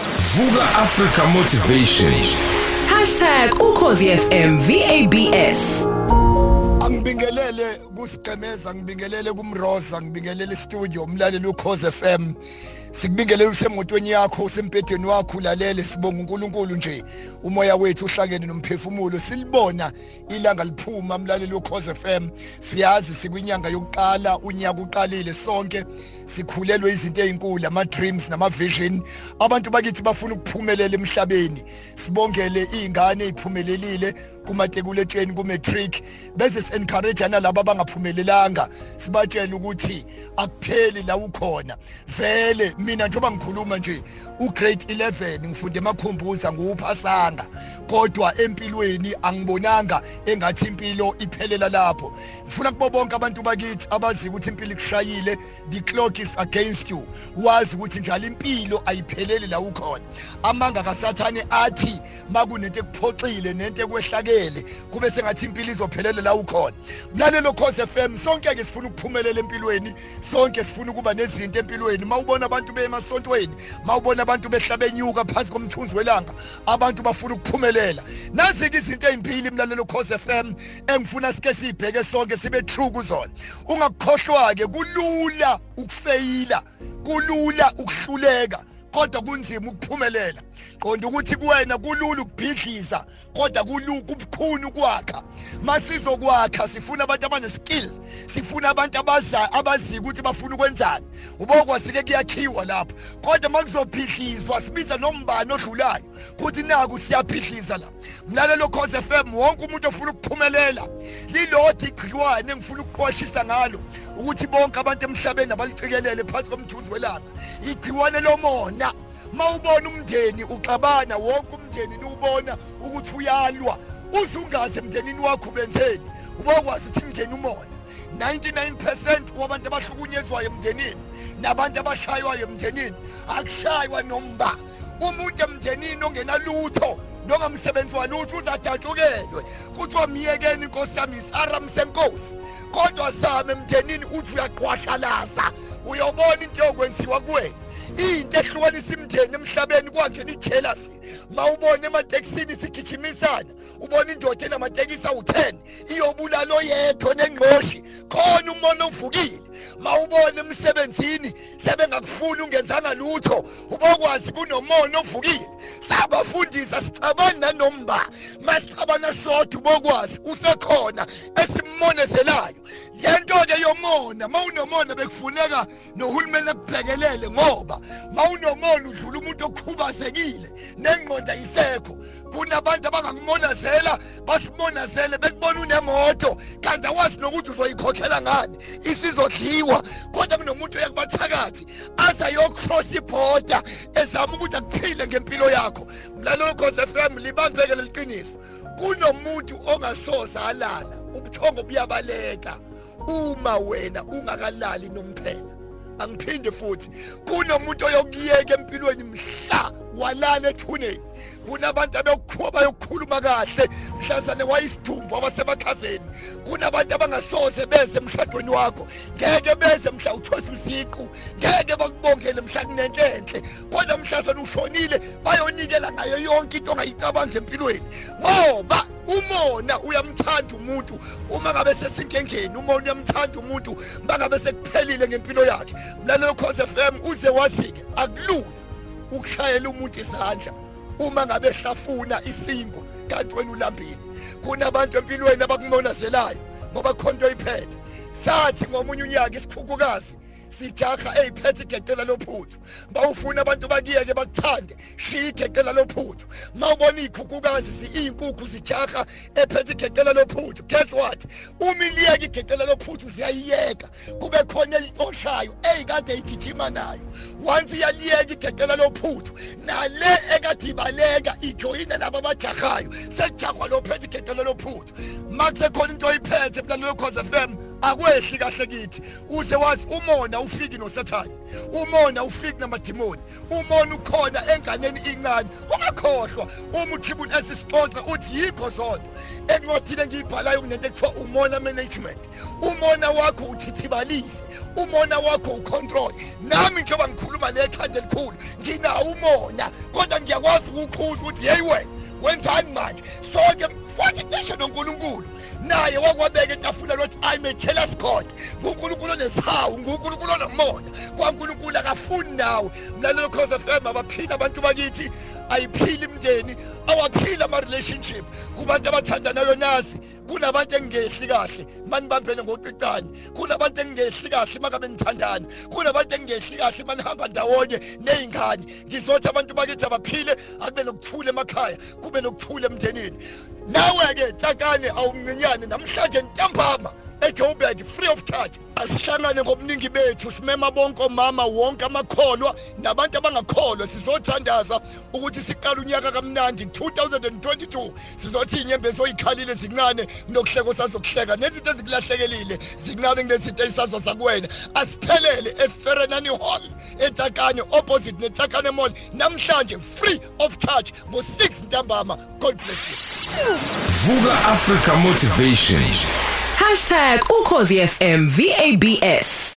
Vuka Africa Motivation. #ukhozifm VABS angibingelele kusigqemeza ngibingelele kumroza ngibingelele studio umlaleli ukhoze FM sikubingelele usemotweni yakho usempedeni wakho ulalele sibonga uNkulunkulu nje. Umoya wethu uhlangene nomphefumulo silibona ilanga liphuma mlaleli ukhoze FM siyazi sikwinyanga yokuqala unyaka uqalile sonke sikhulelwe izinto ezinkulu ama dreams nama vision abantu bakithi bafuna ukuphumelela emhlabeni. Sibongele izingane eziphumelelile kumatekuletsheni ku matric bese si encourage nalabo abangaphumelelanga. Sibatshela ukuthi akupheli la ukhona. Vele mina njengoba ngikhuluma nje ugrade 11 ngifunde emakhumbuza nguphasanga kodwa empilweni angibonanga engathi impilo iphelela lapho. Ngifuna kubo bonke abantu bakithi abazi ukuthi impilo ikushayile the clock is against you. Wazi ukuthi njalo impilo ayipheleli la ukhona. Amanga kasathane athi makunento ekuphoxile nento ekwehlakele kube sengathi impilo izophelela la ukhona. Mlalelo Khosi FM sonke ke sifuna ukuphumelela empilweni sonke sifuna ukuba nezinto empilweni. Mawubona abantu bemasontweni mawubona abantu behlaba enyuka phansi komthunzi welanga abantu bafuna ukuphumelela. Nazi ke izinto ezimpili mlalelo Khosi FM engifuna sike sibheke sonke sibe true kuzona. Ungakukhohlwa ke kulula ukufeyila kulula ukuhluleka kodwa kunzima ukuphumelela. Qonda ukuthi kuwena kulula ukubhidliza kodwa kulula kubukhuni ukwakha masizokwakha sifuna abantu abaneskill sifuna abantu abaza abazi ukuthi bafuna ukwenzani. Ubokwasike kuyakhiwa lapho kodwa makuzobhidlizwa sibiza nombani odlulayo kuthi naku siyaphidliza la. Mlalelo cause FM wonke umuntu ofuna ukuphumelela lilodwa igciwane engifuna ukuqwashisa ngalo ukuthi bonke abantu emhlabeni abaliqikelele phansi komthunzi welanga. Igciwane lomona. Mawubona umndeni uxabana wonke umndeni niwubona ukuthi uyalwa. Uzungaze emndenini wakho benzeni ubokwazi ukuthi imndeni umona 99% wabantu abahlukunyezwayo emndenini nabantu abashaywayo emndenini akushaywa nomba. Umuntu emndenini ongenalutho nongamsebenzi walutho uzadatshukelwe kuthiwa miyekeni inkosi yami isaram senkosi kodwa zame emndenini uthi uyaqwashalaza. Uyobona into yokwenziwa kuwena into ehlukanisa imndeni emhlabeni kwangena ijealousy mawubona ematekisini sigijimisana ubona indoda enamatekisi awu-10 iyobulala oyedwa nengqoshi khona umono uvukile mawubona emsebenzini sebengakufuni ungenzanga lutho ubokwazi kunomono ovukile. Sabafundisa sixabani nanomba masixabana sodwa ubokwazi usekhona esimmonezelayo lento-ke yomona ma unomona bekufuneka nohulumeni ekubhekelele ngoba ma unomona udlula umuntu okhubazekile nengqondo ayisekho kunabantu abangakumonazela basimonazele bekubona unemoto kanti awazi nokuthi uzoyikhokhela ngani isizodliwa. Kodwa kunomuntu oyakubathakathi aze ayokrosa ibhoda ezama ukuthi akuphile ngempilo yakho. Mlalelo cause FM libambeke leliqiniso kunomuntu ongasoze alala ubuthongo buyabaleka. Uma wena ungakalali nomphela. Angiphinde futhi kunomuntu oyokuyeka empilweni mhla walala ethuneni. Kunabantu abekukhuba bayokukhuluma kahle mhlazane wayisidumbu abasemakhazeni. Kunabantu abangasoze beze emshadweni wakho. Ngeke beze mhla uthosa usiqu. Ngeke bakubongele mhla kunenhlenhle. Kodwa mhlazane ushonile bayonikela ngayo yonke into ongayicabanga empilweni. Ngoba umona uyamthanda umuntu. Uma ngabe sesinkengeni umona uyamthanda umuntu. Bangabe sekuphelile ngempilo yakhe. Mlalelo cause FM uze wazi-ke akulula ukushayela umuntu isandla. Uma ngabe hlafuna isingo kanti wena ulambile. Kunabantu empilweni abakumonazelayo ngoba khonto iphethe sathi ngomunye unyaka isikhukhukazi sijaha eyiphethe igeqela lophuthu. Bawufuna abantu bakiyeke bakuthande shiya igeqela lophuthu. Mawubona ikhukhukazi iyinkukhu zijaha ephethe igeqela lophuthu. Guess what? Uma iliyeka igeqela lophuthu ziyayiyeka. Kube khona elixoshayo eyikade igijima nayo. Once iyaliyeka igeqela lophuthu nale ekade ibaleka ijoyine labo abajahayo sekujahwa lophethe igeqela lophuthu. Makusekhona into oyiphethe mlalelo cause FM akwehli kahle kithi. Uze wazi umona awufiki nosathane umona awufiki namadimoni umona ukhona enganeni incane ungakhohlwa uma utribune esisixoxe uthi yikho zonke. Encwadini engiyibhalayo kunento ekuthiwa umona management. Umona wakho uthithibalise umona wakho ucontrol. Nami njengoba ngikhuluma nekhanda elikhulu nginawo umona kodwa ngiyakwazi ukukhuza ukuthi yeyi wena wenzani manje? Sonke futhi ngisho noNkulunkulu naye wakwabeka etafula lothi i'm a jealous god. nguNkulunkulu onesihawu nguNkulunkulu onomona. kwaNkulunkulu akafuni nawe. Mlalelo cause FM abaphila abantu bakithi. Ayiphili imndeni awaphila ama relationship kubantu abathandanayo nasi kunabantu engingehli kahle manibambene ngoqicane. Kunabantu engingehli kahle makabe nithandana kunabantu engingehli kahle manihamba ndawonye nezingane ngizothi abantu bakithi abaphile akube nokuthula emakhaya kube nokuthula emndenini. Nawe ke tsakane awumncinyane namhlanje ntambama. eJoburg free of charge. Asihlangane ngobuningi bethu simema bonke omama wonke amakholwa nabantu abangakholwa. Sizothandaza ukuthi siqala unyaka kamnandi 2022 sizothi inyembezo oyikhalile zincane nokuhleko sazokuhleka nezinto ezikulahlekile zincane kunezinto ezisazo sakuwena asiphelele eFerenani Hall eTakane opposite neTakane Mall. Namhlanje free of charge ngo6 ntambama. God bless you. Vuka Africa Motivation. #ukhozi FM VABS